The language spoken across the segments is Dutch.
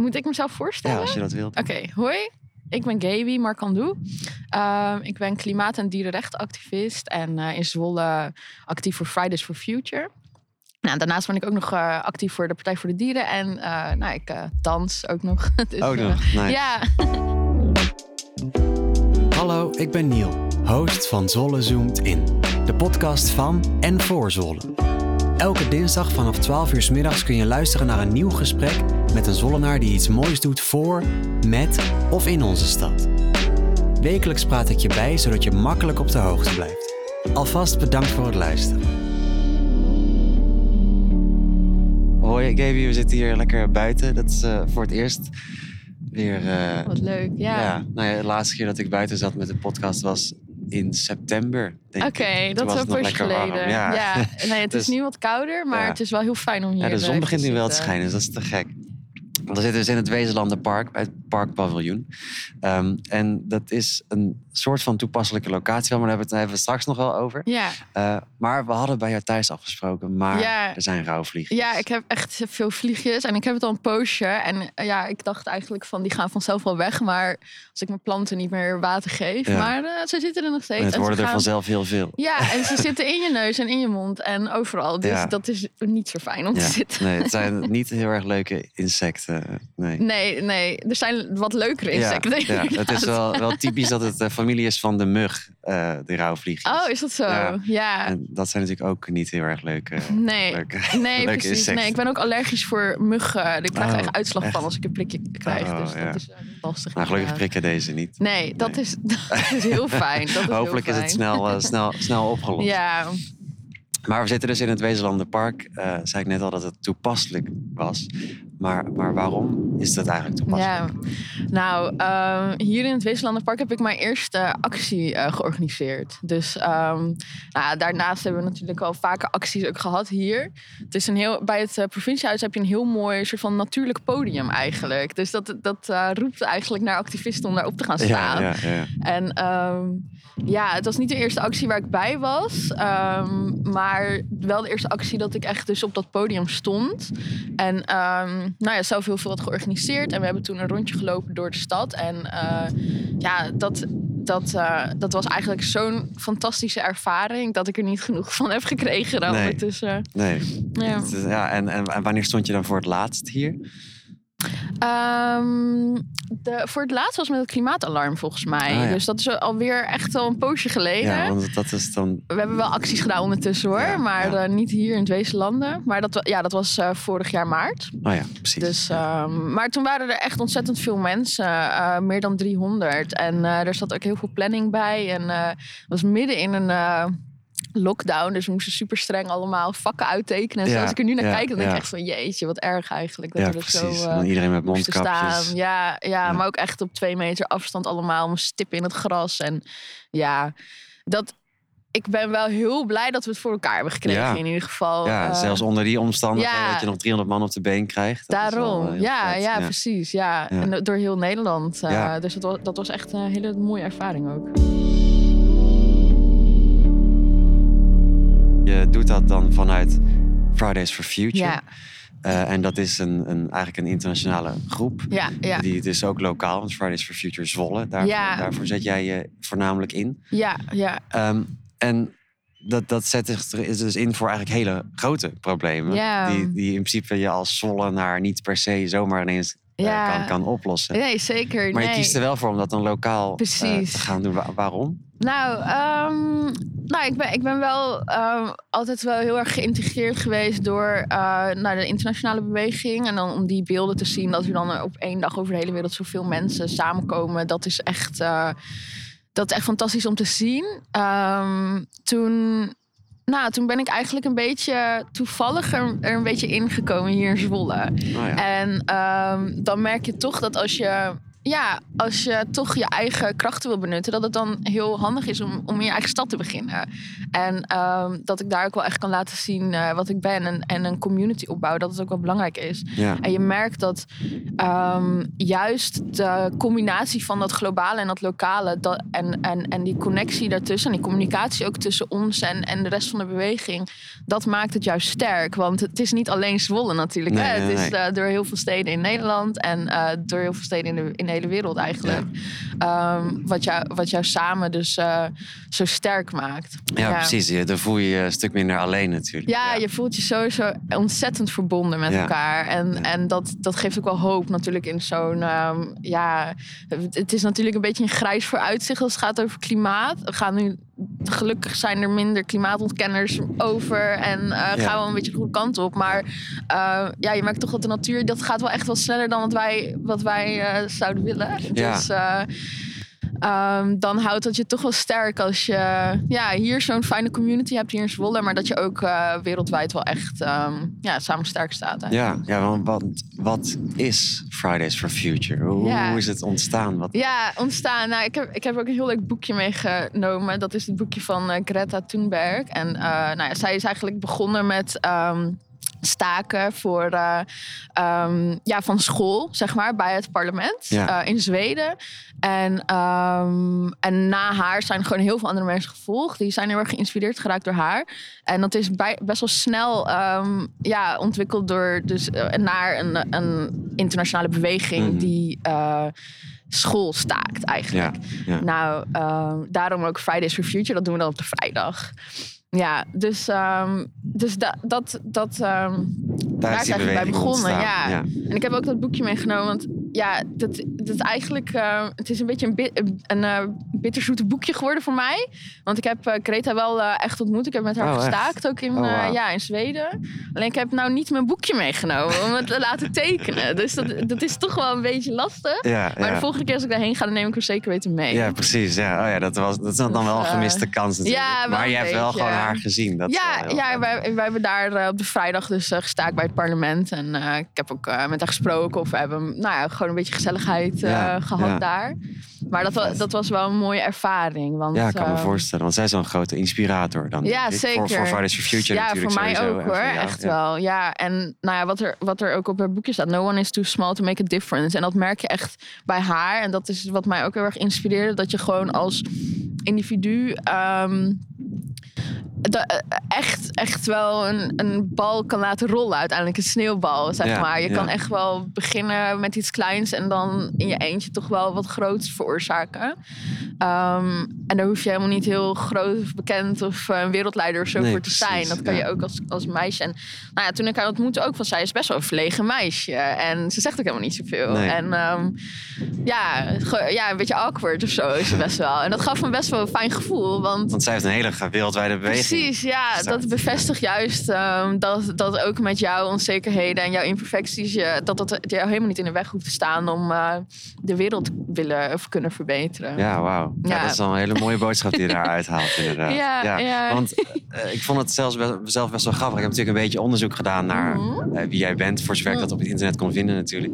Moet ik mezelf Ja, voorstellen? als je dat wilt. Oké, hoi. Ik ben Gaby Marcandou. Ehm ik ben klimaat- en dierenrechtenactivist en eh, in Zwolle actief voor Fridays for Future. Nou, daarnaast ben ik ook nog eh, actief voor de Partij voor de Dieren en eh, nou, ik eh, dans ook nog. Dus, Ook eh, nog. Nice. Ja, Hallo, ik ben Niel, host van Zwolle Zoomt In, de podcast van en voor Zwolle. Elke dinsdag vanaf 12 uur 's middags kun je luisteren naar een nieuw gesprek met een Zwollenaar die iets moois doet voor, met of in onze stad. Wekelijks praat ik je bij zodat je makkelijk op de hoogte blijft. Alvast bedankt voor het luisteren. Hoi Gaby, we zitten hier lekker buiten. Dat is eh, voor het eerst weer... eh, wat leuk. Ja. ja. nou ja, de laatste keer dat ik buiten zat met de podcast was in september, denk Oké, dat is was een lekker warm. geleden. Ja. Ja. nee, het is Dus- nu wat kouder, maar Ja. het is wel heel fijn om hier Ja, de zon begint nu wel te schijnen, dus dat is te gek. Want we zitten dus in het Wezenlandenpark, bij het Parkpaviljoen. Ehm, en dat is een soort van toepasselijke locatie, maar daar hebben we het daar hebben we straks nog wel over. Ja. Eh, maar we hadden bij jou thuis afgesproken, maar Ja. er zijn rouwvliegen. Ja, ik heb echt veel vliegjes en ik heb het al een poosje. En eh, ja, ik dacht eigenlijk van die gaan vanzelf wel weg. Maar als ik mijn planten niet meer water geef. Ja. Maar eh, ze zitten er nog steeds. En het En worden er vanzelf heel veel. Ja, en ze zitten in je neus en in je mond en overal. Dus Ja. dat is niet zo fijn om te zitten. Nee, het zijn niet heel erg leuke insecten. Nee. Nee, nee, er zijn wat leukere insecten. Ja, ja, het is wel, wel typisch dat het de familie is van de mug, eh de rouwvliegjes. Oh, is dat zo? Ja. Ja. En dat zijn natuurlijk ook niet heel erg leuke, Nee, leuke, nee leuke precies. insecten. Nee, ik ben ook allergisch voor muggen. Ik krijg er Oh, echt uitslag echt? van als ik een prikje krijg. Oh, dus dat is eh, lastig. Nou, gelukkig prikken deze niet. Nee, dat. Is, dat is heel fijn. Dat is heel Hopelijk is het snel, eh, snel, snel opgelost. Ja, Maar we zitten dus in het Wezenlandenpark. Eh zei ik net al dat het toepasselijk was. Maar, maar waarom is dat eigenlijk toepasselijk? ja. Nou, ehm, hier in het Weeslandenpark heb ik mijn eerste actie eh, georganiseerd. Dus ehm, nou, daarnaast hebben we natuurlijk al vaker acties ook gehad hier. Het is een heel, bij het eh, provinciehuis heb je een heel mooi soort van natuurlijk podium eigenlijk. Dus dat, dat eh, roept eigenlijk naar activisten om daar op te gaan staan. Ja, ja, ja. En ehm, ja, het was niet de eerste actie waar ik bij was. maar wel de eerste actie dat ik echt dus op dat podium stond. En nou ja, zelf heel veel had georganiseerd. En we hebben toen een rondje gelopen door de stad. En eh, ja, dat, dat, eh, dat was eigenlijk zo'n fantastische ervaring... dat ik er niet genoeg van heb gekregen dan Nee. Nee. Ja. Ja en, en, en wanneer stond je dan voor het laatst hier? Ehm, de, voor het laatst was met het klimaatalarm volgens mij. Ah, ja. Dus dat is alweer echt al een poosje geleden. Ja, want dat is dan... We hebben wel acties gedaan ondertussen hoor, Ja, maar ja. eh, niet hier in het Weeslanden. Maar dat, ja, dat was eh, vorig jaar maart. Oh ja, precies. Dus, ehm, maar toen waren er echt ontzettend veel mensen, eh, meer dan 300. En er zat ook heel veel planning bij. En was midden in een lockdown, dus we moesten super streng allemaal vakken uittekenen. En. Ja, Als ik er nu naar ja, kijk, dan denk ik ja. echt van jeetje, wat erg eigenlijk. Dat we er zo, eh, iedereen met mondkapjes. staan. Ja, ja, maar ook echt op twee meter afstand allemaal. Stippen in het gras. En ja, dat, ik ben wel heel blij dat we het voor elkaar hebben gekregen in ieder geval. Ja, Eh, zelfs onder die omstandigheden dat je nog 300 man op de been krijgt. wel, Daarom, eh, heel ja, ja, precies. Ja. En door heel Nederland. Ja. Dus dat was, dat was echt een hele mooie ervaring ook. Je doet dat dan vanuit Fridays for Future. Ja, Eh, en dat is een, een, eigenlijk een internationale groep. ja, ja. Die het is ook lokaal, want Fridays for Future Zwolle. Daarvoor, Ja. daarvoor zet jij je voornamelijk in. ja, ja. Ehm, en dat, dat zet zich er- is dus in voor eigenlijk hele grote problemen. Die, die in principe je als Zwollenaar niet per se zomaar ineens Ja. kan, kan oplossen. Nee, zeker. Maar nee. je kiest er wel voor om dat dan lokaal eh, Precies. te gaan doen. Wa- waarom? Nou, ehm, nou ik, ben, ik ben wel ehm, altijd wel heel erg geïntegreerd geweest door eh, naar de internationale beweging. En dan om die beelden te zien dat er dan op één dag over de hele wereld zoveel mensen samenkomen. Dat is echt, eh, dat is echt fantastisch om te zien. Ehm, toen, nou, toen ben ik eigenlijk een beetje toevallig er, er een beetje ingekomen hier in Zwolle. Oh ja. En ehm, dan merk je toch dat als je ja, als je toch je eigen krachten wil benutten, dat het dan heel handig is om, om in je eigen stad te beginnen. En ehm, dat ik daar ook wel echt kan laten zien eh, wat ik ben en, en een community opbouwen, dat het ook wel belangrijk is. Ja. En je merkt dat ehm, juist de combinatie van dat globale en dat lokale dat, en, en, en die connectie daartussen en die communicatie ook tussen ons en, en de rest van de beweging, dat maakt het juist sterk. Want het is niet alleen Zwolle natuurlijk. Nee, hè? nee, het is nee. eh, door heel veel steden in Nederland en eh, door heel veel steden in de, in de hele wereld eigenlijk. Ehm, wat, jou, wat jou samen dus eh, zo sterk maakt. Ja, precies. Je- Dan voel je je een stuk minder alleen natuurlijk. Ja, je voelt je sowieso ontzettend verbonden met elkaar. En, en dat, dat geeft ook wel hoop natuurlijk in zo'n... ehm, ja, het het is natuurlijk een beetje een grijs vooruitzicht als het gaat over klimaat. We gaan nu... Gelukkig zijn er minder klimaatontkenners over en eh, gaan Ja. we een beetje de goede kant op. Maar eh, ja, je merkt toch dat de natuur, dat gaat wel echt wel sneller dan wat wij, wat wij eh, zouden willen. Ja. Dus eh, Ehm, dan houdt dat je toch wel sterk als je ja, hier zo'n fijne community hebt hier in Zwolle. Maar dat je ook eh, wereldwijd wel echt ehm, ja, samen sterk staat. eigenlijk. Ja, ja want wat, wat is Fridays for Future? Hoe, Ja. hoe is het ontstaan? Wat, Ja, ontstaan. Nou, ik, heb, ik heb ook een heel leuk boekje meegenomen. Dat is het boekje van eh, Greta Thunberg. En eh, nou ja, zij is eigenlijk begonnen met ehm, staken voor, eh, ehm, ja, van school, zeg maar, bij het parlement Ja. eh, in Zweden. En, ehm, en na haar zijn gewoon heel veel andere mensen gevolgd. Die zijn heel erg geïnspireerd geraakt door haar. En dat is bij, best wel snel ehm, ja, ontwikkeld door dus, eh, naar een, een internationale beweging Mhm. die school staakt eigenlijk. Ja, ja. Nou, daarom ook Fridays for Future. Dat doen we dan op de vrijdag. Ja, dus, ehm, dus da- dat, dat, ehm, Daar daar is die eigenlijk bij begonnen. ontstaan. Ja. En ik heb ook dat boekje meegenomen. Want ja, dat, dat eigenlijk, eh, het is een beetje een, bi- een, eh, bitterzoete boekje geworden voor mij. Want ik heb eh, Greta wel echt ontmoet. Ik heb met haar Oh, echt? gestaakt, ook in, Oh, ja, in Zweden. Alleen ik heb nou niet mijn boekje meegenomen om het te laten tekenen. Dus dat, dat is toch wel een beetje lastig. Ja, Maar ja. de volgende keer als ik daarheen ga, dan neem ik hem zeker weten mee. Ja, precies. Ja, oh ja, dat, was, dat is dan Dus, wel een gemiste kans natuurlijk. ja, maar je hebt wel gewoon haar gezien. Dat ja, ja wij, wij hebben daar op de vrijdag dus eh, bij het parlement. En eh, ik heb ook eh, met haar gesproken. Of we hebben nou ja, gewoon een beetje gezelligheid eh, Ja, gehad ja. daar. Maar dat, wa- dat was wel een mooie ervaring. Want, Ja, ik kan me eh, voorstellen. Want zij is zo'n grote inspirator dan. Ja, ik. Voor, zeker. voor Fridays for Future ja, natuurlijk voor mij sowieso. ook hoor. Echt wel. Ja, en nou ja, wat, er, wat er ook op haar boekje staat. No one is too small to make a difference. En dat merk je echt bij haar. En dat is wat mij ook heel erg inspireerde. Dat je gewoon als individu... ehm, eh, echt, echt wel een, een bal kan laten rollen. Uiteindelijk een sneeuwbal, zeg Ja, maar. Je ja. kan echt wel beginnen met iets kleins... en dan in je eentje toch wel wat groots veroorzaken. Ehm, en daar hoef je helemaal niet heel groot of bekend... of eh, een wereldleider of zo Nee, voor te precies, zijn. Dat kan ja. je ook als, als meisje. En nou ja, toen ik haar ontmoette ook van... zij is best wel een verlegen meisje. En ze zegt ook helemaal niet zoveel. Nee. En ehm, ja, ja, een beetje awkward of zo is ze best wel. En dat gaf me best wel een fijn gevoel. Want Want zij heeft een hele wereldwijde beweging. Precies, ja. Dat bevestigt juist ehm, dat, dat ook met jouw onzekerheden en jouw imperfecties... Je, dat dat jou helemaal niet in de weg hoeft te staan om eh, de wereld willen of kunnen verbeteren. Ja, wauw. Ja. Ja. dat is wel een hele mooie boodschap die je daaruit haalt, inderdaad. Ja, ja. Want eh, ik vond het zelfs best, zelf best wel grappig. Ik heb natuurlijk een beetje onderzoek gedaan naar Mhm. eh, wie jij bent. Voor zover ik dat op het internet kon vinden natuurlijk.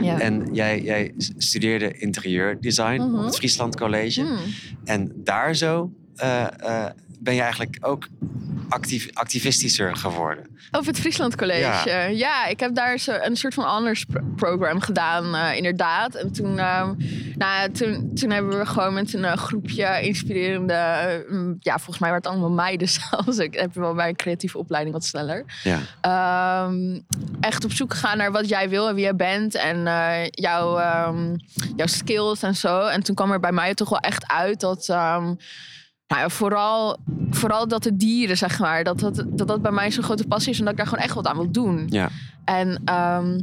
Ja. En jij, jij studeerde interieurdesign Mhm. op het Friesland College. En daar zo ben je eigenlijk ook actief, activistischer geworden. Over het Friesland College. Ja. Ja, ik heb daar zo een soort van honors pro- program gedaan, eh, inderdaad. En toen, ehm, nou, toen, toen hebben we gewoon met een eh, groepje inspirerende... eh, mm, ja, volgens mij waren het allemaal meiden zelfs. Ik heb wel bij een creatieve opleiding wat sneller. Ja, Ehm, echt op zoek gegaan naar wat jij wil en wie jij bent. En jouw, ehm, jouw skills en zo. En toen kwam er bij mij toch wel echt uit dat... nou ja, vooral, vooral dat de dieren, zeg maar, dat dat, dat dat bij mij zo'n grote passie is en dat ik daar gewoon echt wat aan wil doen. ja. En ehm,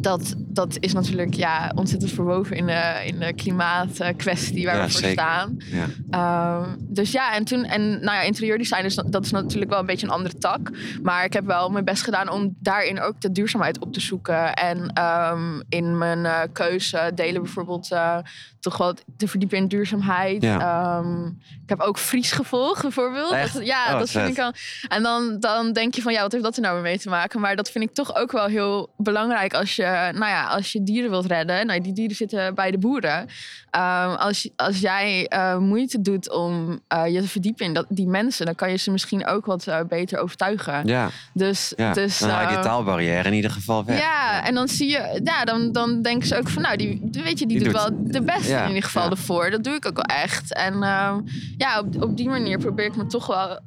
dat, dat is natuurlijk ja, ontzettend verwoven in de, in de klimaatkwestie waar Ja, we voor zeker. staan. ja. Ehm, dus ja, en toen, en nou ja, interieurdesign is, dat is natuurlijk wel een beetje een andere tak. Maar ik heb wel mijn best gedaan om daarin ook de duurzaamheid op te zoeken. En ehm, in mijn eh, keuze delen bijvoorbeeld eh, toch wel te verdiepen in duurzaamheid. Ja. Ehm, ik heb ook Fries gevolgd bijvoorbeeld. Echt? Ja, Oh, dat wat vind vet. ik al. En dan, dan denk je van ja, wat heeft dat er nou mee te maken? Maar dat vind ik toch ook wel heel belangrijk als je, nou ja, ja, als je dieren wilt redden, nou, die dieren zitten bij de boeren. Ehm, als, als jij eh, moeite doet om eh, je te verdiepen in dat, die mensen, dan kan je ze misschien ook wat eh, beter overtuigen. Ja, Dus, ja. dus dan haal je die eh, taalbarrière in ieder geval weg. ja, en dan zie je, ja, dan, dan denken ze ook van, nou, die, weet je, die, Die doet doet- wel de beste in ieder geval ervoor. Dat doe ik ook wel echt. En ehm, ja, op, op die manier probeer ik me toch wel,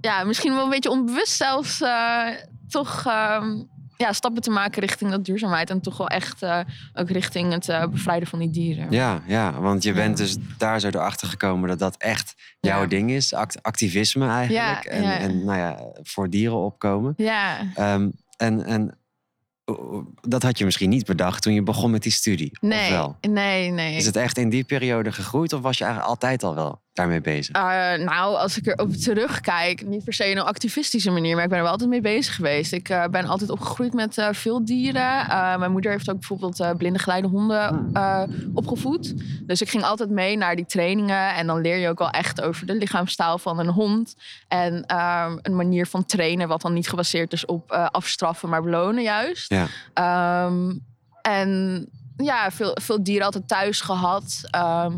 ja, misschien wel een beetje onbewust zelfs, toch ehm, ja, stappen te maken richting dat duurzaamheid. En toch wel echt eh, ook richting het eh, bevrijden van die dieren. Ja, ja, want je Ja. bent dus daar zo erachter gekomen dat dat echt jouw Ja. ding is. Act- activisme eigenlijk. Ja, en, en nou ja, voor dieren opkomen. Ja. Ehm, en, en dat had je misschien niet bedacht toen je begon met die studie. Nee, nee, nee. Is het echt in die periode gegroeid of was je eigenlijk altijd al wel daarmee bezig? Eh, nou, als ik erop terugkijk, niet per se in een activistische manier, maar ik ben er wel altijd mee bezig geweest. Ik eh, ben altijd opgegroeid met eh, veel dieren. Eh, mijn moeder heeft ook bijvoorbeeld eh, blinde geleide honden eh, opgevoed. Dus ik ging altijd mee naar die trainingen en dan leer je ook wel echt over de lichaamstaal van een hond. En ehm, een manier van trainen, wat dan niet gebaseerd is op eh, afstraffen, maar belonen juist. Ja. Ehm, en ja, veel, veel dieren altijd thuis gehad. Ehm,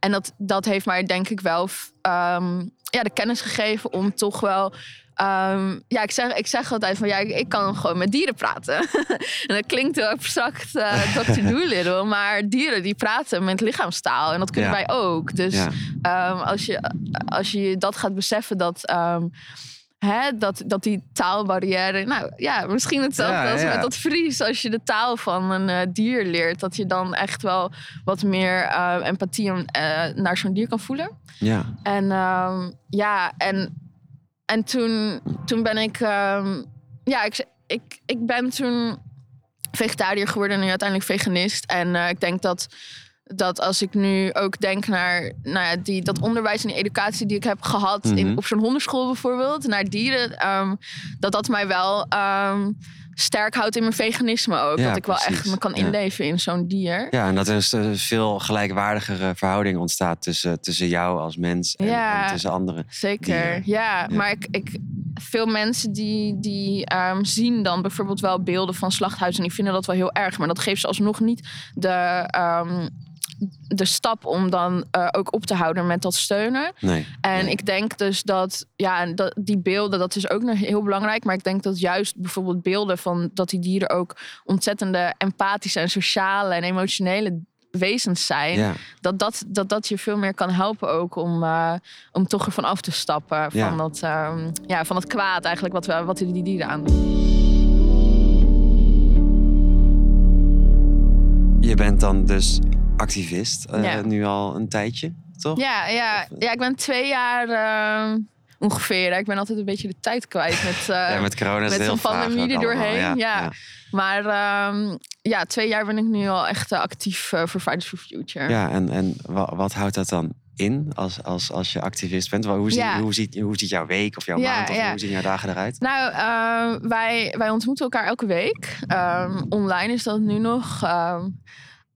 en dat, dat heeft mij denk ik wel ehm, ja, de kennis gegeven om toch wel... ehm, ja, ik zeg, ik zeg altijd van ja, ik, ik kan gewoon met dieren praten. en dat klinkt heel abstract, eh Dr. Doolittle. Maar dieren die praten met lichaamstaal. En dat kunnen Ja. wij ook. Dus Ja. Als, je, als je dat gaat beseffen dat, hè, dat, dat die taalbarrière. Nou ja, misschien hetzelfde Ja, als ja. met dat Fries. Als je de taal van een eh, dier leert, dat je dan echt wel wat meer eh, empathie eh, naar zo'n dier kan voelen. Ja. En ehm, ja, en, en toen, toen ben ik. ehm, ja, ik, ik, ik ben toen vegetariër geworden en nu uiteindelijk veganist. En ik denk dat, dat als ik nu ook denk naar nou ja, die, dat onderwijs en die educatie die ik heb gehad Mhm. in, op zo'n hondenschool bijvoorbeeld, naar dieren, ehm, dat dat mij wel ehm, sterk houdt in mijn veganisme ook. Ja, dat ik wel echt me kan Ja. inleven in zo'n dier. ja, en dat er dus een veel gelijkwaardigere verhouding ontstaat tussen, tussen jou als mens en, tussen anderen. Zeker, ja. Ja. Maar ik, ik, veel mensen die, die ehm, zien dan bijvoorbeeld wel beelden van slachthuizen... en die vinden dat wel heel erg. Maar dat geeft ze alsnog niet de, de stap om dan eh, ook op te houden met dat steunen. Nee. En Nee. ik denk dus dat, ja, en dat, die beelden, dat is ook nog heel belangrijk. Maar ik denk dat juist bijvoorbeeld beelden van dat die dieren ook ontzettende empathische en sociale en emotionele wezens zijn Ja. dat dat, dat dat je veel meer kan helpen ook om, eh, om toch ervan af te stappen. Van, Ja. dat, ehm, ja, van dat kwaad eigenlijk wat, we, wat die dieren aandoen. Je bent dan dus activist eh, Ja. nu al een tijdje, toch? Ja, ja, ja, ik ben twee jaar ehm, ongeveer. Ik ben altijd een beetje de tijd kwijt met, eh, Ja, met corona met zo'n pandemie er doorheen, ja. Maar ehm, ja, twee jaar ben ik nu al echt eh, actief eh, voor Fridays for Future. Ja, en, en wa- wat, houdt dat dan in als, als, als je activist bent? Hoe, zie, Ja. hoe, ziet, hoe ziet jouw week of jouw Ja, maand of ja. hoe zien jouw dagen eruit? Nou, ehm, wij, wij ontmoeten elkaar elke week. Online is dat nu nog.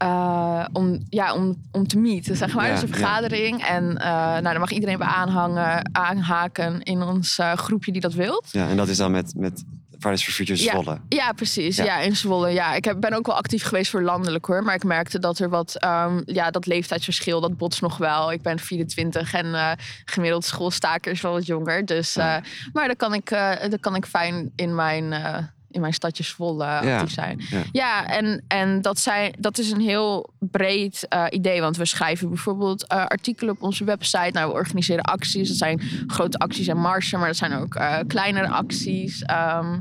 Eh, om, ja, om, om te meeten, zeg maar. Ja, dus een ja. vergadering. En eh nou, daar mag iedereen bij aanhangen, aanhaken in ons eh, groepje die dat wilt. Ja, en dat is dan met, met Fridays for Future Ja. Zwolle. Ja, precies. Ja. Ja, in Zwolle. Ja, ik heb, ben ook wel actief geweest voor landelijk hoor. Maar ik merkte dat er wat, ehm, ja, dat leeftijdsverschil, dat botst nog wel. Ik ben 24 en gemiddeld schoolstaker is wel wat jonger. Dus, maar dan kan ik, dan kan ik fijn in mijn, in mijn stadje Zwolle Ja. actief zijn. Ja. Ja, en, en dat, zijn, dat is een heel breed eh, idee. Want we schrijven bijvoorbeeld eh, artikelen op onze website. Nou, we organiseren acties. Dat zijn grote acties en marsen, maar dat zijn ook eh, kleinere acties. Ehm,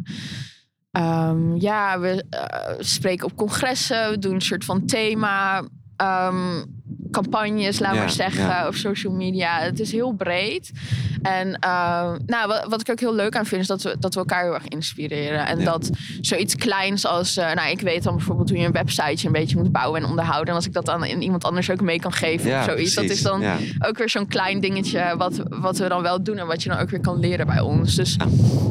ehm, ja, we spreken op congressen. We doen een soort van thema. ehm, campagnes, laat Ja, maar zeggen, ja. of social media. Het is heel breed. En eh, nou, wat, wat ik ook heel leuk aan vind, is dat we, dat we elkaar heel erg inspireren. En Ja. dat zoiets kleins als, eh, nou, ik weet dan bijvoorbeeld hoe je een websiteje een beetje moet bouwen en onderhouden. En als ik dat dan aan iemand anders ook mee kan geven of zoiets. Dat is dan ook weer zo'n klein dingetje wat, wat we dan wel doen en wat je dan ook weer kan leren bij ons. Dus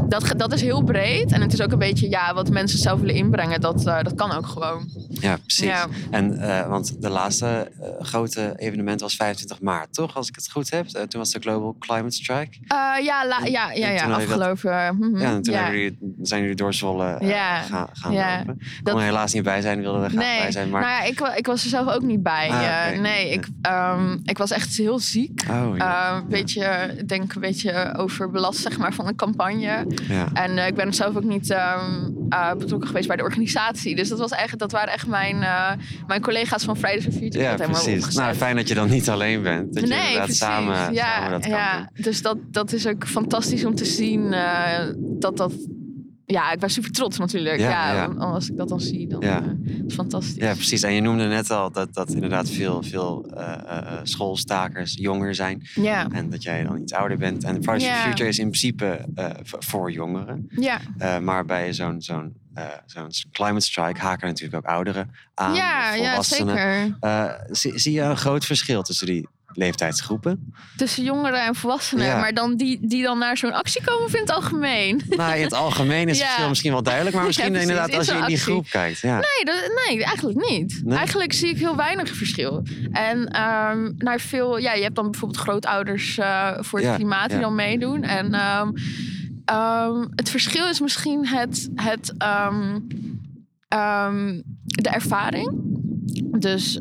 dat, dat is heel breed. En het is ook een beetje, ja, wat mensen zelf willen inbrengen, dat, eh, dat kan ook gewoon. Ja, precies. En, eh, want de laatste grote grote evenement was 25 maart, toch? Als ik het goed heb. Eh, toen was de Global Climate Strike. Eh, ja, la- ja, ja, En ja, dat- afgelopen. mhm, Ja, en toen ja. jullie, zijn jullie door Zwolle eh, Ja, gaan, gaan ja. lopen. Ik kon er helaas niet bij zijn, wilde er graag Nee, bij zijn. Maar... nou ja, ik, ik was er zelf ook niet bij. Ah, Eh, nee, ik, ehm, ik was echt heel ziek. Oh, ja. Eh, een beetje, denk een beetje overbelast zeg maar, van de campagne. ja. En eh, ik ben zelf ook niet ehm, eh, betrokken geweest bij de organisatie. Dus dat, was echt, dat waren echt mijn, eh, mijn collega's van Fridays for Future. ja, precies. Nou, fijn dat je dan niet alleen bent. Dat je nee, inderdaad precies. samen, ja, samen dat kan ja. doen. Dus dat, dat is ook fantastisch om te zien eh, dat dat... Ja, ik ben super trots natuurlijk. Ja, Ja, ja. Als ik dat dan zie, dan Ja. eh, is het fantastisch. Ja, precies. En je noemde net al dat, dat inderdaad veel, veel eh, eh, schoolstakers jonger zijn. Ja, En dat jij dan iets ouder bent. En Fridays for. Future is in principe voor jongeren. ja. Maar bij zo'n zo'n zo'n climate strike haken natuurlijk ook ouderen aan. ja, volwassenen. zeker. Zie, zie je een groot verschil tussen die leeftijdsgroepen? Tussen jongeren en volwassenen. Ja. Maar dan die, die dan naar zo'n actie komen, vindt het algemeen. nou, in het algemeen is het Ja. verschil misschien wel duidelijk. Maar misschien inderdaad in als je in die actie. groep kijkt. Ja. Nee, dat, nee eigenlijk niet. Nee? Eigenlijk zie ik heel weinig verschil. En ehm naar veel, ja, je hebt dan bijvoorbeeld grootouders eh, voor het klimaat die dan meedoen. En ehm, ehm, het verschil is misschien het, het, de ervaring. Dus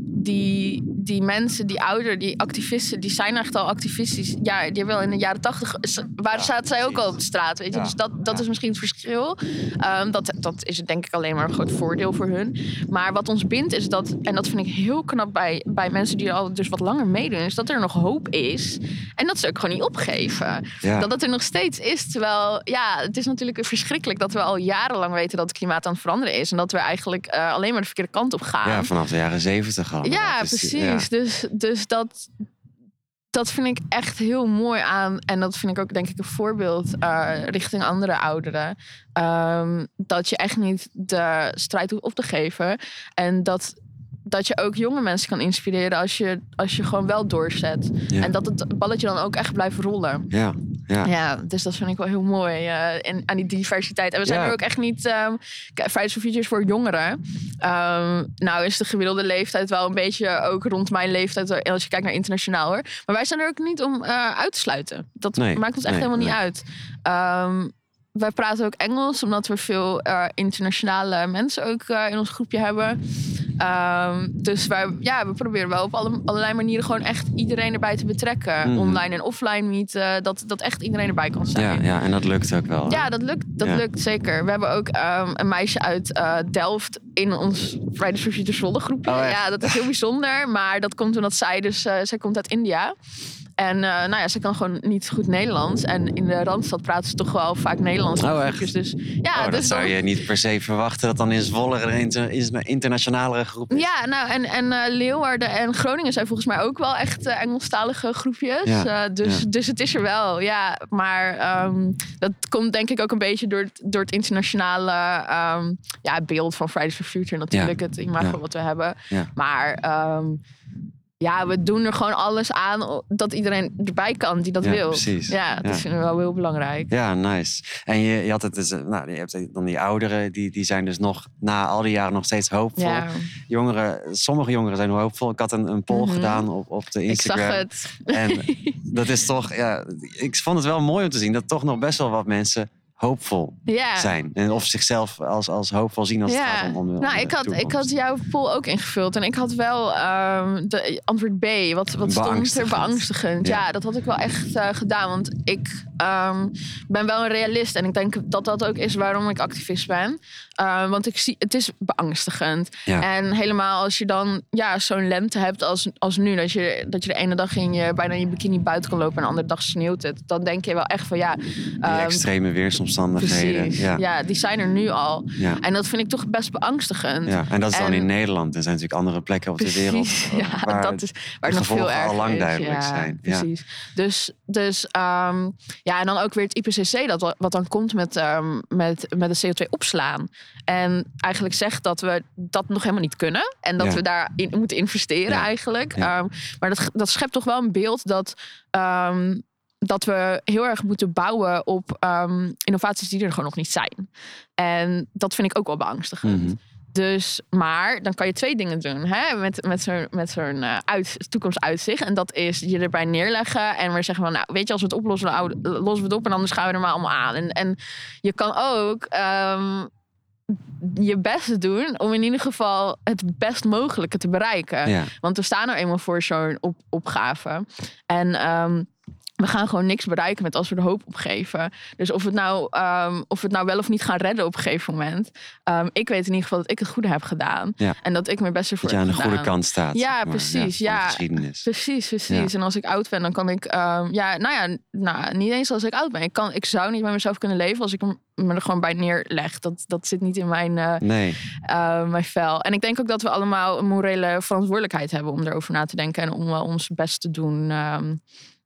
die, die mensen, die ouder, die activisten, die zijn echt al activistisch. Ja, die hebben wel in de jaren tachtig, waar Ja, zaten zij ook precies. al op de straat, weet je. Ja, Dus dat, dat ja. is misschien het verschil. Ehm, dat, dat is denk ik alleen maar een groot voordeel voor hun. Maar wat ons bindt is dat, en dat vind ik heel knap bij, bij mensen die al dus wat langer meedoen, is dat er nog hoop is. En dat ze ook gewoon niet opgeven. Dat het er nog steeds is. Terwijl, ja, het is natuurlijk verschrikkelijk dat we al jarenlang weten dat het klimaat aan het veranderen is. En dat we eigenlijk eh, alleen maar de verkeerde kant op gaan. ja, vanaf de jaren zeventig al. Ja, Dat precies. Dus, dus dat, dat vind ik echt heel mooi aan. En dat vind ik ook, denk ik, een voorbeeld eh, richting andere ouderen. Ehm, dat je echt niet de strijd hoeft op te geven. En dat, dat je ook jonge mensen kan inspireren als je, als je gewoon wel doorzet. Ja. En dat het balletje dan ook echt blijft rollen. Ja, ja. Ja, dus dat vind ik wel heel mooi eh, en, aan die diversiteit. En we zijn Ja. er ook echt niet... kijk, Fridays for Future is voor jongeren. Ehm, nou is de gemiddelde leeftijd wel een beetje ook rond mijn leeftijd... eh, als je kijkt naar internationaal hoor. Maar wij zijn er ook niet om eh, uit te sluiten. Dat Nee, maakt ons echt nee, helemaal nee. niet uit. Ehm, wij praten ook Engels, omdat we veel eh, internationale mensen ook eh, in ons groepje hebben. Ehm, dus wij, ja, we proberen wel op alle, allerlei manieren gewoon echt iedereen erbij te betrekken. Mhm. Online en offline meeten, dat, dat echt iedereen erbij kan Ja, zijn. ja, en dat lukt ook wel. Ja, dat lukt, dat Ja. lukt zeker. We hebben ook ehm, een meisje uit eh, Delft in ons Fridays for Future Zwolle groepje. Oh, ja, dat is heel bijzonder. Maar dat komt omdat zij dus, eh, zij komt uit India. En eh, nou ja, ze kan gewoon niet goed Nederlands. En in de Randstad praten ze toch wel vaak Nederlands. Oh, echt? groepjes. Dus ja, oh, dat dus zou dan- je niet per se verwachten dat dan in Zwolle er een inter- is een internationalere groep is. Ja, nou en, en eh, Leeuwarden en Groningen zijn volgens mij ook wel echt eh, Engelstalige groepjes. Ja, Eh, dus, ja. dus het is er wel, ja. Maar ehm, dat komt denk ik ook een beetje door het, door het internationale ehm, ja, beeld van Fridays for Future natuurlijk. Het imago Ja. wat we hebben. Ja. Maar ehm, ja, we doen er gewoon alles aan dat iedereen erbij kan die dat Ja, wil. precies. Ja, dat Ja. vinden we wel heel belangrijk. Ja, nice. En je, je had het dus, nou, je hebt dan die ouderen, die, die zijn dus nog na al die jaren nog steeds hoopvol. Ja, Jongeren, sommige jongeren zijn hoopvol. Ik had een, een poll Mhm. gedaan op, op de ik Instagram. zag het. En dat is toch, ja, ik vond het wel mooi om te zien dat toch nog best wel wat mensen hoopvol Ja. zijn. En of zichzelf als, als hoopvol zien als het gaat om, om, nou, ik had, ik had jouw poll ook ingevuld. En ik had wel ehm, de antwoord B. Wat, wat stond er? Beangstigend. Ja. Ja. dat had ik wel echt eh, gedaan. Want ik ehm, ben wel een realist. En ik denk dat dat ook is waarom ik activist ben. Eh, want ik zie, het is beangstigend. Ja. En helemaal als je dan ja, zo'n lente hebt als, als nu. Dat je, dat je de ene dag in je, bijna in je bikini buiten kan lopen. En de andere dag sneeuwt het. Dan denk je wel echt van ja... Die ehm, extreme Precies. Ja. Ja. die zijn er nu al. Ja. En dat vind ik toch best beangstigend. Ja, en dat is dan in Nederland. Er zijn natuurlijk andere plekken op de wereld. Ja, waar dat is waar de het nog veel al lang duidelijk zijn. Ja. Precies. Dus, dus ehm, ja, en dan ook weer het IPCC, dat, wa- wat dan komt met, ehm, met, met de CO2 opslaan. En eigenlijk zegt dat we dat nog helemaal niet kunnen. En dat we daarin moeten investeren eigenlijk. Ja. Ehm, maar dat, dat schept toch wel een beeld dat. Dat we heel erg moeten bouwen op ehm, innovaties die er gewoon nog niet zijn. En dat vind ik ook wel beangstigend. Mhm. Dus, maar dan kan je twee dingen doen hè? met, met zo'n met zo'n eh, uit, toekomstuitzicht. En dat is je erbij neerleggen en weer zeggen van, nou, weet je, als we het oplossen, lossen we het op en anders gaan we er maar allemaal aan. En, en je kan ook ehm, je best doen om in ieder geval het best mogelijke te bereiken. Ja. Want we staan er eenmaal voor zo'n op, opgave. En ehm, we gaan gewoon niks bereiken met als we de hoop opgeven. Dus of we het nou, of we het nou wel of niet gaan redden op een gegeven moment. ehm, ik weet in ieder geval dat ik het goede heb gedaan. Ja. En dat ik mijn best ervoor Dat je aan de heb goede gedaan. kant staat. Ja, zeg maar, precies, ja. geschiedenis. Precies, precies. En als ik oud ben, dan kan ik... ehm, ja, nou ja, nou, niet eens als ik oud ben. Ik, kan, ik zou niet met mezelf kunnen leven als ik hem- me er gewoon bij neerleg. Dat, dat zit niet in mijn, eh, Nee, eh, mijn vel. En ik denk ook dat we allemaal een morele verantwoordelijkheid hebben om erover na te denken en om wel ons best te doen.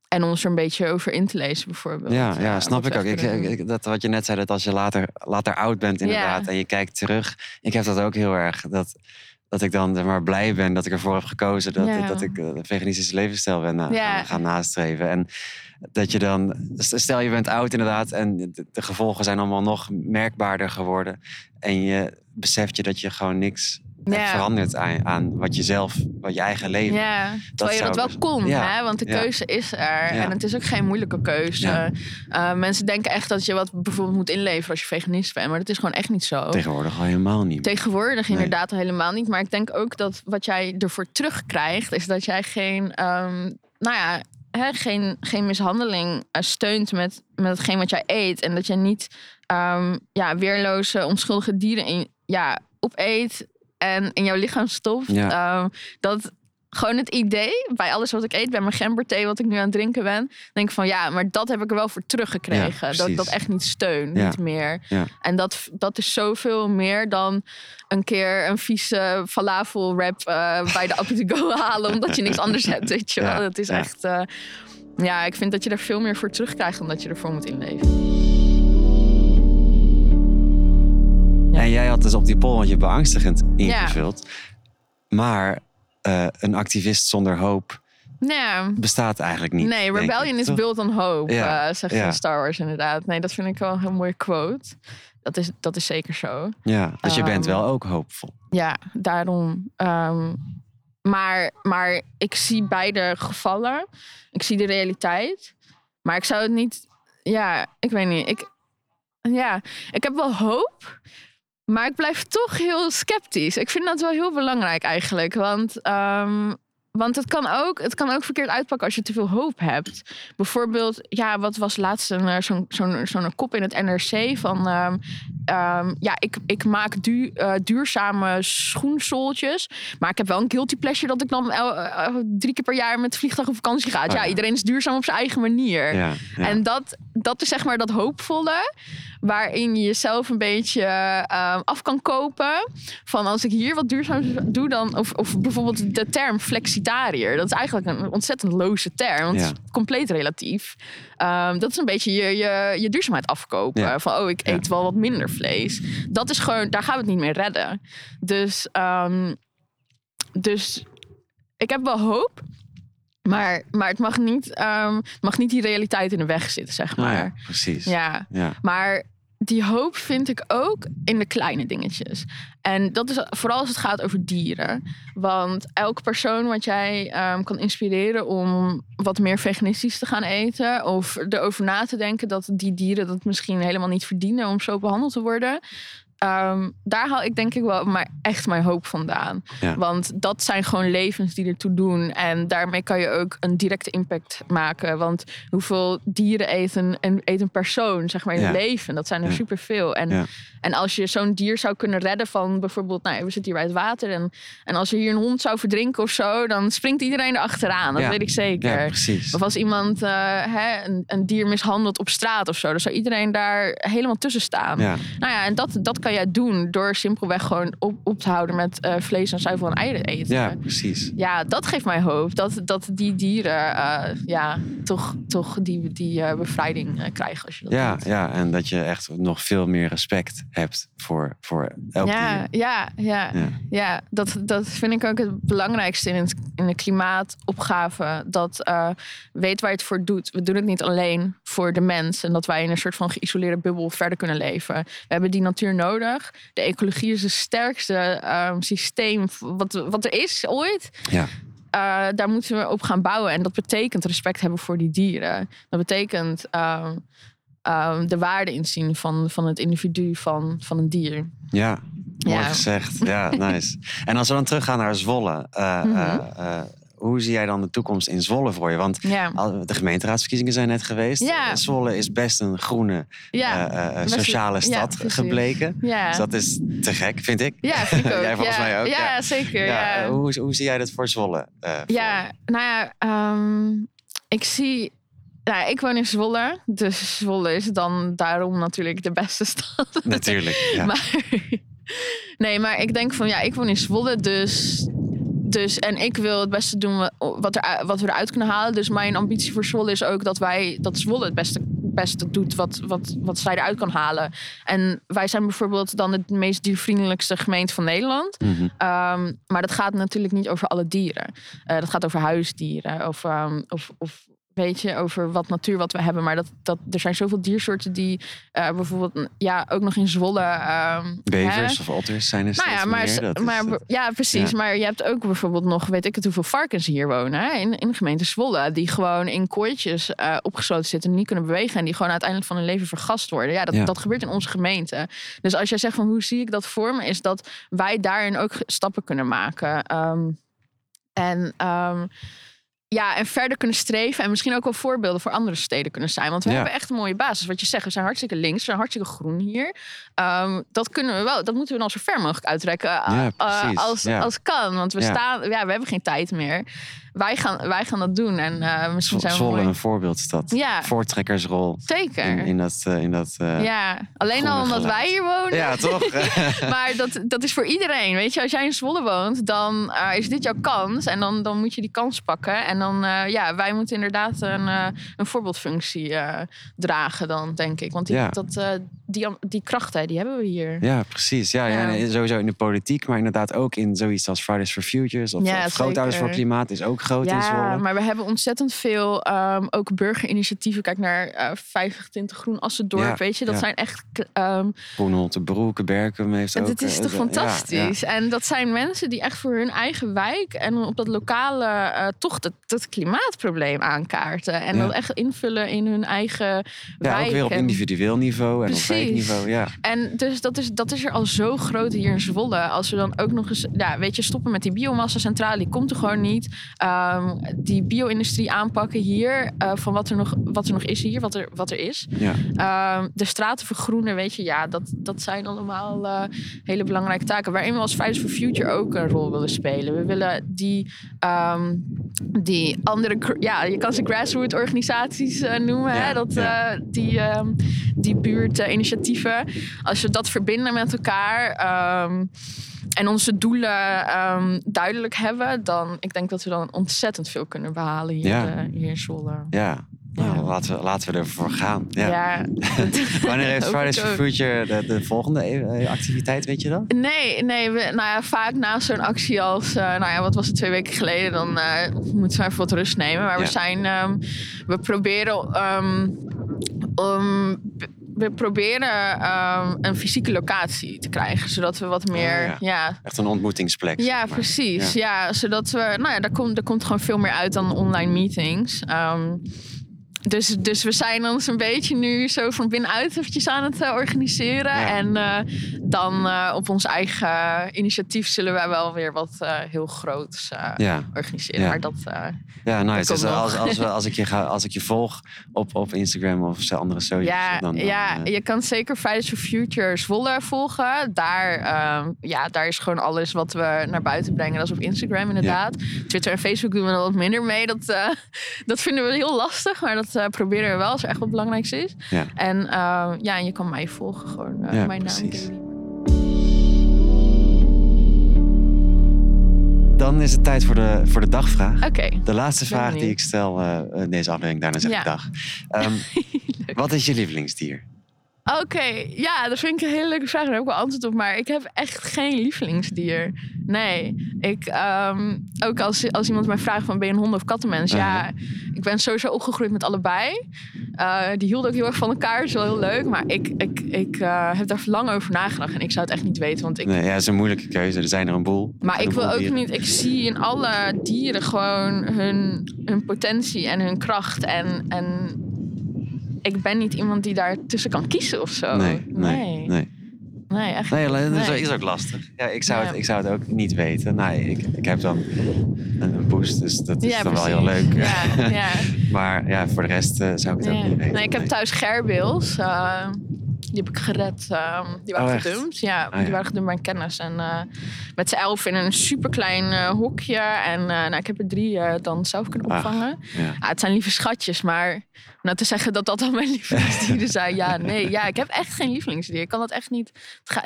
En ons er een beetje over in te lezen, bijvoorbeeld. ja, Eh, ja snap ik ook. Ik, dat wat je net zei, dat als je later, later oud bent inderdaad Ja. en je kijkt terug. Ik heb dat ook heel erg. Dat, dat ik dan maar blij ben dat ik ervoor heb gekozen dat, Ja. dat ik eh, een veganistische levensstijl ben na, Ja. gaan, gaan nastreven. En dat je dan, stel je bent oud inderdaad en de, de gevolgen zijn allemaal nog merkbaarder geworden. En je beseft je dat je gewoon niks Ja. veranderd aan, aan wat je zelf, wat je eigen leven. Ja, terwijl je dat wel dus- kon, Ja, hè? want de ja. keuze is er. En het is ook geen moeilijke keuze. Eh, mensen denken echt dat je wat bijvoorbeeld moet inleveren als je veganist bent. Maar dat is gewoon echt niet zo. Tegenwoordig al helemaal niet. Tegenwoordig Nee. inderdaad al helemaal niet. Maar ik denk ook dat wat jij ervoor terugkrijgt, is dat jij geen, ehm, nou ja, hè, geen, geen mishandeling eh, steunt met, met hetgeen wat jij eet. En dat je niet ehm, ja, weerloze, onschuldige dieren in, ja, opeet en in jouw lichaam stopt. Ja. Ehm, dat gewoon het idee bij alles wat ik eet, bij mijn gemberthee wat ik nu aan het drinken ben, denk ik van ja, maar dat heb ik er wel voor teruggekregen. Ja, dat ik dat echt niet steun, Ja. niet meer. Ja. En dat, dat is zoveel meer dan een keer een vieze falafel wrap eh, bij de Go halen, omdat je niks anders hebt, weet je wel. Dat is echt, eh, ja, ik vind dat je er veel meer voor terugkrijgt dan dat je ervoor moet inleven. En jij had dus op die poll wat je beangstigend ingevuld. Maar eh, een activist zonder hoop Nee, bestaat eigenlijk niet. nee rebellion ik, is toch? built on hope, Ja, eh, zegt ja. Star Wars inderdaad. Nee, dat vind ik wel een heel mooie quote. Dat is, dat is zeker zo. Ja, dus je bent Ehm, wel ook hoopvol. Ja, daarom. Ehm, maar, maar ik zie beide gevallen. Ik zie de realiteit. Maar ik zou het niet. Ja, ik weet niet. Ik, ja, ik heb wel hoop. Maar ik blijf toch heel sceptisch. Ik vind dat wel heel belangrijk eigenlijk. Want, ehm, want het, kan ook, het kan ook verkeerd uitpakken als je te veel hoop hebt. Bijvoorbeeld, ja, wat was laatst eh, zo'n zo'n zo'n kop in het NRC van... ehm, ehm, ja, ik, ik maak du- eh, duurzame schoenzooltjes. Maar ik heb wel een guilty pleasure dat ik dan el- eh, drie keer per jaar met vliegtuig op vakantie ga. Oh, ja, ja. iedereen is duurzaam op zijn eigen manier. Ja, ja. En dat, dat is zeg maar dat hoopvolle, waarin je jezelf een beetje ehm, af kan kopen. Van als ik hier wat duurzaams doe, dan. Of, of bijvoorbeeld de term flexitariër. Dat is eigenlijk een ontzettend loze term, want het is compleet relatief. Ehm, dat is een beetje je, je, je duurzaamheid afkopen. Van oh, ik eet wel wat minder vlees. Dat is gewoon, daar gaan we het niet meer redden. Dus, ehm, dus ik heb wel hoop. Maar, maar het mag niet, het mag niet die realiteit in de weg zitten, zeg Nou maar. ja, precies. Ja, Ja. maar die hoop vind ik ook in de kleine dingetjes. En dat is vooral als het gaat over dieren. Want elke persoon wat jij ehm, kan inspireren om wat meer veganistisch te gaan eten. Of erover na te denken dat die dieren dat misschien helemaal niet verdienen om zo behandeld te worden. Ehm, daar haal ik denk ik wel maar echt mijn hoop vandaan. Ja. Want dat zijn gewoon levens die ertoe doen. En daarmee kan je ook een directe impact maken. Want hoeveel dieren eten een, eet een persoon, zeg maar, in Ja. het leven? Dat zijn er Ja. superveel. En, en als je zo'n dier zou kunnen redden van bijvoorbeeld... Nou, we zitten hier bij het water. En, en als er hier een hond zou verdrinken of zo... dan springt iedereen erachteraan. Dat weet ik zeker. Precies. Of als iemand eh, hè, een, een dier mishandelt op straat of zo... dan zou iedereen daar helemaal tussen staan. Ja. Nou ja, en dat, dat kan jij doen door simpelweg gewoon op, op te houden met eh, vlees en zuivel en eieren eten. ja, precies. Ja, dat geeft mij hoop. Dat, dat die dieren eh, ja, toch, toch die, die eh, bevrijding krijgen als je dat Ja, doet. ja, en dat je echt nog veel meer respect hebt voor, voor elk Ja, dier. ja, ja, Ja. ja. dat, dat vind ik ook het belangrijkste in, het, in de klimaatopgave. Dat eh weet waar je het voor doet. We doen het niet alleen voor de mens. En dat wij in een soort van geïsoleerde bubbel verder kunnen leven. We hebben die natuur nodig. De ecologie is het sterkste ehm, systeem wat, wat er is ooit. Ja. Uh, daar moeten we op gaan bouwen. En dat betekent respect hebben voor die dieren. Dat betekent uh, uh, de waarde inzien van, van het individu van, van een dier. Ja, mooi gezegd. Ja, nice. en als we dan teruggaan naar Zwolle. Mm -hmm hoe zie jij dan de toekomst in Zwolle voor je? Want ja. de gemeenteraadsverkiezingen zijn net geweest. Ja. Zwolle is best een groene, ja. uh, sociale stad gebleken. Dus dat is te gek, vind ik. Ja, vind ik ook. jij volgens mij ook. Ja, zeker. Ja. Hoe, hoe zie jij dat voor Zwolle? Uh, ja, nou ja, um, ik zie nou, ik woon in Zwolle. Dus Zwolle is dan daarom natuurlijk de beste stad. Natuurlijk, ja. Maar, nee, maar ik denk van ja, ik woon in Zwolle. Dus dus, en ik wil het beste doen wat, er, wat we eruit kunnen halen. Dus mijn ambitie voor Zwolle is ook dat wij dat Zwolle het beste, beste doet wat, wat, wat zij eruit kan halen. En wij zijn bijvoorbeeld dan de meest diervriendelijkste gemeente van Nederland. Mhm. Um, maar dat gaat natuurlijk niet over alle dieren. Uh, dat gaat over huisdieren of, um, of, of weet je, over wat natuur wat we hebben. Maar dat, dat, er zijn zoveel diersoorten die uh, bijvoorbeeld ja, ook nog in Zwolle. Uh, Bevers hè? of otters zijn er nou ja, maar, meer. maar, ja, precies. Ja. Maar je hebt ook bijvoorbeeld nog, weet ik het, hoeveel varkens hier wonen hè? In, in de gemeente Zwolle. Die gewoon in kooitjes uh, opgesloten zitten en niet kunnen bewegen. En die gewoon uiteindelijk van hun leven vergast worden. Ja dat, ja. dat gebeurt in onze gemeente. Dus als jij zegt van hoe zie ik dat voor me, is dat wij daarin ook stappen kunnen maken. Um, en... Um, ja, en verder kunnen streven. En misschien ook wel voorbeelden voor andere steden kunnen zijn. Want we Ja. hebben echt een mooie basis. Wat je zegt, we zijn hartstikke links, we zijn hartstikke groen hier. Um, dat kunnen we wel, dat moeten we dan zo ver mogelijk uh, Ja, uh, precies. als, Ja. als kan. Want we staan, ja, we hebben geen tijd meer. Wij gaan, wij gaan dat doen. En uh, misschien zijn we Zwolle een voorbeeldstad. Ja. Voortrekkersrol Zeker. in, in dat... eh, in dat eh, ja, alleen al omdat geluid. wij hier wonen. ja, toch? Maar dat, dat is voor iedereen. Weet je, als jij in Zwolle woont, dan is dit jouw kans. En dan, dan moet je die kans pakken. En dan, ja, wij moeten inderdaad een, een voorbeeldfunctie dragen dan, denk ik. Want die, Ja. dat, die, die krachten, die hebben we hier. Ja, precies. Ja, ja. Sowieso in de politiek, maar inderdaad ook in zoiets als Fridays for Futures of, Ja, of Grootouders voor Klimaat is ook groot in Ja, Zwolle. maar we hebben ontzettend veel um, ook burgerinitiatieven. Kijk naar uh, 50 Tinten Groen Assendorp, Ja, weet je. Dat ja. zijn echt... Um, de Broek, Berkum heeft En ook... dit is eh, toch ja, fantastisch? En dat zijn mensen die echt voor hun eigen wijk en op dat lokale uh, toch dat, dat klimaatprobleem aankaarten. En Ja. dat echt invullen in hun eigen Ja, wijk. ook weer op individueel niveau en Precies. op wijkniveau. Ja. En dus dat is, dat is er al zo groot hier in Zwolle. Als we dan ook nog eens, ja, weet je, stoppen met die biomassa-centrale, die komt er gewoon niet. Ehm, die bio-industrie aanpakken hier, eh, van wat er, nog, wat er nog is hier, wat er, wat er is. Ja. Ehm, de straten vergroenen, weet je, ja, dat, dat zijn allemaal eh, hele belangrijke taken. Waarin we als Fridays for Future ook een rol willen spelen. We willen die, ehm, die andere, ja, je kan ze grassroots organisaties eh, noemen, Ja, hè? Dat, ja. die, die buurtinitiatieven. Als we dat verbinden met elkaar. En onze doelen ehm, duidelijk hebben, dan ik denk dat we dan ontzettend veel kunnen behalen hier, Ja. eh, hier in Zwolle. ja. Nou, Ja. laten, we, laten we ervoor gaan. Ja. Ja. Wanneer heeft Fridays for. Future de, de volgende eh, activiteit, weet je dat? Nee, nee we, nou ja, vaak na zo'n actie als, eh, nou ja, wat was het twee weken geleden, dan eh, moeten we even wat rust nemen. Maar Ja. we zijn, ehm, we proberen, om, we proberen ehm, een fysieke locatie te krijgen, zodat we wat meer, ja. ja. Echt een ontmoetingsplek. Ja, precies. Ja. zodat we, nou ja, daar komt, daar komt gewoon veel meer uit dan online meetings. Ehm, dus, dus we zijn ons een beetje nu zo van binnenuit eventjes aan het eh, organiseren. Ja. En eh, dan eh, op ons eigen initiatief zullen wij wel weer wat heel groots Ja. organiseren. Ja. Maar dat, Ja, nice. Dus als, als, we, als, ik je ga, als ik je volg op, op Instagram of zo andere socials, ja, dan, dan, ja je kan zeker Fridays for Future Zwolle volgen. Daar, ehm, ja, daar is gewoon alles wat we naar buiten brengen. Dat is op Instagram inderdaad. Twitter en Facebook doen we er wat minder mee. Dat, dat vinden we heel lastig. Maar dat eh, proberen we wel als er echt wat belangrijks is. Ja. En ehm, ja, en je kan mij volgen. Gewoon eh, Ja, mijn naam. precies. Kelly. Dan is het tijd voor de, voor de dagvraag. Oké. De laatste vraag die ik stel eh, in deze aflevering, daarna zeg Ja. ik dag. Ehm, wat is je lievelingsdier? Oké, ja, dat vind ik een hele leuke vraag. Daar heb ik wel antwoord op. Maar ik heb echt geen lievelingsdier. Nee. Ik, ehm, ook als, als iemand mij vraagt van ben je een hond of kattenmens? Ja, ik ben sowieso opgegroeid met allebei. Eh, die hielden ook heel erg van elkaar. Is wel heel leuk. Maar ik, ik, ik eh, heb daar lang over nagedacht. En ik zou het echt niet weten. Want ik, Nee, ja, dat is een moeilijke keuze. Er zijn er een boel. maar ik wil ook dieren. niet... Ik zie in alle dieren gewoon hun, hun potentie en hun kracht. En, en ik ben niet iemand die daar tussen kan kiezen of zo. Nee, nee, nee. nee. Nee, echt Nee, niet. dat is, ook lastig. Ja, ik, zou Ja. het, ik zou het ook niet weten. Nee, ik, ik heb dan een, boost, dus dat is Ja, dan wel heel leuk. Ja, ja. maar ja, voor de rest eh, zou ik het ook niet weten. Nee, ik heb thuis gerbils. eh, die heb ik gered. eh, die waren Oh, gedumpt. Ja, Oh, die waren gedumpt bij een kennis. En eh, met z'n elf in een superklein eh hokje. En eh, nou, ik heb er drie dan zelf kunnen Ach. opvangen. Ja. Ja, het zijn lieve schatjes, maar om nou te zeggen dat dat dan mijn lievelingsdieren zijn. Ja, nee. Ja, ik heb echt geen lievelingsdier. Ik kan dat echt niet.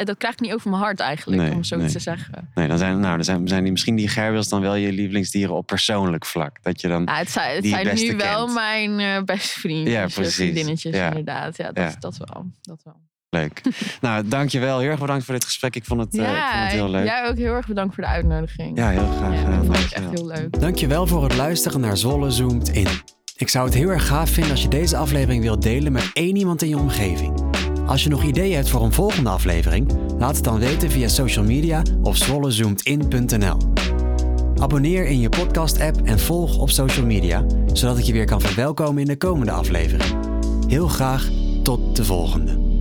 Dat krijg ik niet over mijn hart eigenlijk, Nee, om zoiets nee. te zeggen. Nee, dan zijn, nou, dan zijn, zijn die, misschien die gerbils dan wel je lievelingsdieren op persoonlijk vlak. Dat je dan... Ja, het zijn, het zijn nu wel mijn beste vriendjes. Ja, precies. Vriendinnetjes, Ja. inderdaad. Ja, dat, Ja. dat wel. Dat wel. Leuk. nou, dankjewel. Heel erg bedankt voor dit gesprek. Ik vond het, eh, ik vond het heel leuk. jij ook heel erg bedankt voor de uitnodiging. Ja, heel graag Ja, dat vond ik echt heel leuk. Dankjewel voor het luisteren naar Zolle Zoomt In. Ik zou het heel erg gaaf vinden als je deze aflevering wilt delen met één iemand in je omgeving. Als je nog ideeën hebt voor een volgende aflevering, laat het dan weten via social media of zwollezoomedin.nl. Abonneer in je podcast-app en volg op social media, zodat ik je weer kan verwelkomen in de komende aflevering. Heel graag tot de volgende.